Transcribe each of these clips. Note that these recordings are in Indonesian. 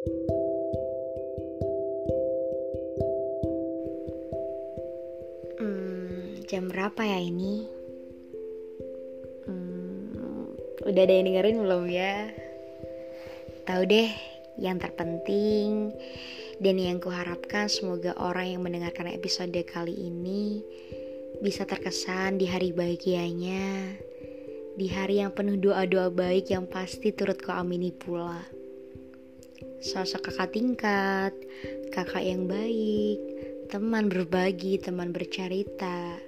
Hmm, jam berapa ya ini? Hmm, udah ada yang dengerin belum ya? Tahu deh, yang terpenting dan yang kuharapkan semoga orang yang mendengarkan episode kali ini bisa terkesan di hari bahagianya, di hari yang penuh doa-doa baik yang pasti turut kau amini pula. Sosok kakak tingkat, kakak yang baik, teman berbagi, teman bercerita,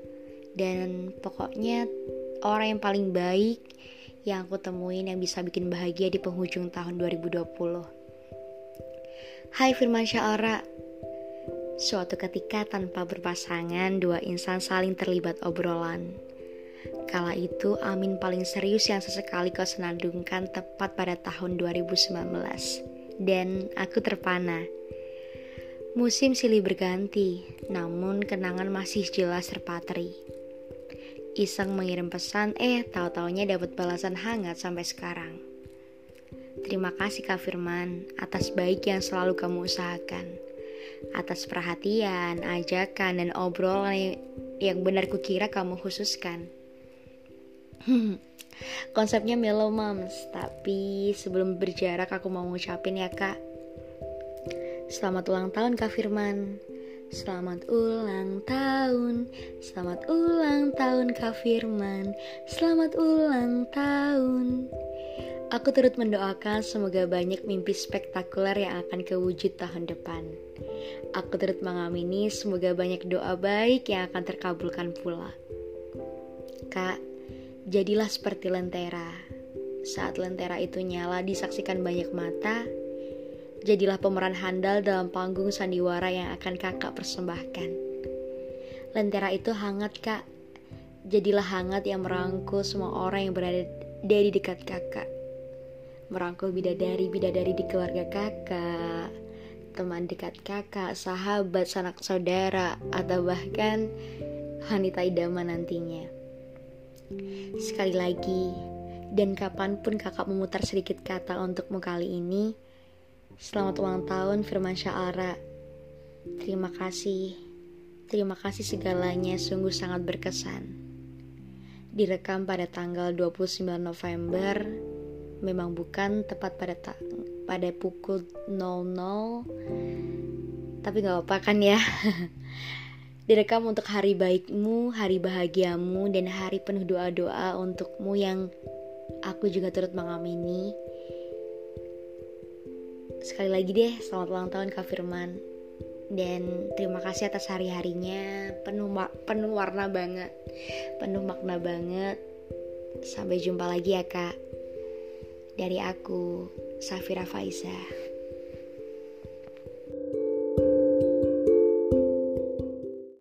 dan pokoknya orang yang paling baik yang aku temuin yang bisa bikin bahagia di penghujung tahun 2020. Hai Firman Syara Suatu ketika tanpa berpasangan Dua insan saling terlibat obrolan. Kala itu Amin paling serius yang sesekali kau senandungkan Tepat pada tahun 2019 Dan aku terpana Musim silih berganti Namun kenangan masih jelas terpatri Iseng mengirim pesan Eh tahu-taunya dapat balasan hangat sampai sekarang Terima kasih Kak Firman atas baik yang selalu kamu usahakan. Atas perhatian, ajakan, dan obrolan yang benar kukira kamu khususkan. Konsepnya mellow moms, tapi sebelum berjarak aku mau ngucapin ya kak. Selamat ulang tahun Kak Firman. Selamat ulang tahun, selamat ulang tahun Kak Firman. Selamat ulang tahun. Aku turut mendoakan semoga banyak mimpi spektakuler yang akan kewujud tahun depan. Aku turut mengamini semoga banyak doa baik yang akan terkabulkan pula. Kak, jadilah seperti lentera. Saat lentera itu nyala disaksikan banyak mata, jadilah pemeran handal dalam panggung sandiwara yang akan kakak persembahkan. Lentera itu hangat kak, jadilah hangat yang merangkul semua orang yang berada di dekat kakak merangkul bidadari-bidadari di keluarga kakak, teman dekat kakak, sahabat, sanak saudara, atau bahkan wanita idaman nantinya. Sekali lagi, dan kapan pun kakak memutar sedikit kata untukmu kali ini, selamat ulang tahun Firman Syahara. Terima kasih, terima kasih segalanya sungguh sangat berkesan. Direkam pada tanggal 29 November memang bukan tepat pada pada pukul 00 tapi nggak apa kan ya direkam untuk hari baikmu hari bahagiamu dan hari penuh doa-doa untukmu yang aku juga turut mengamini. Sekali lagi deh selamat ulang tahun Kak Firman. Dan terima kasih atas hari-harinya. Penuh penuh warna banget. Penuh makna banget. Sampai jumpa lagi ya kak. Dari aku, Safira Faiza.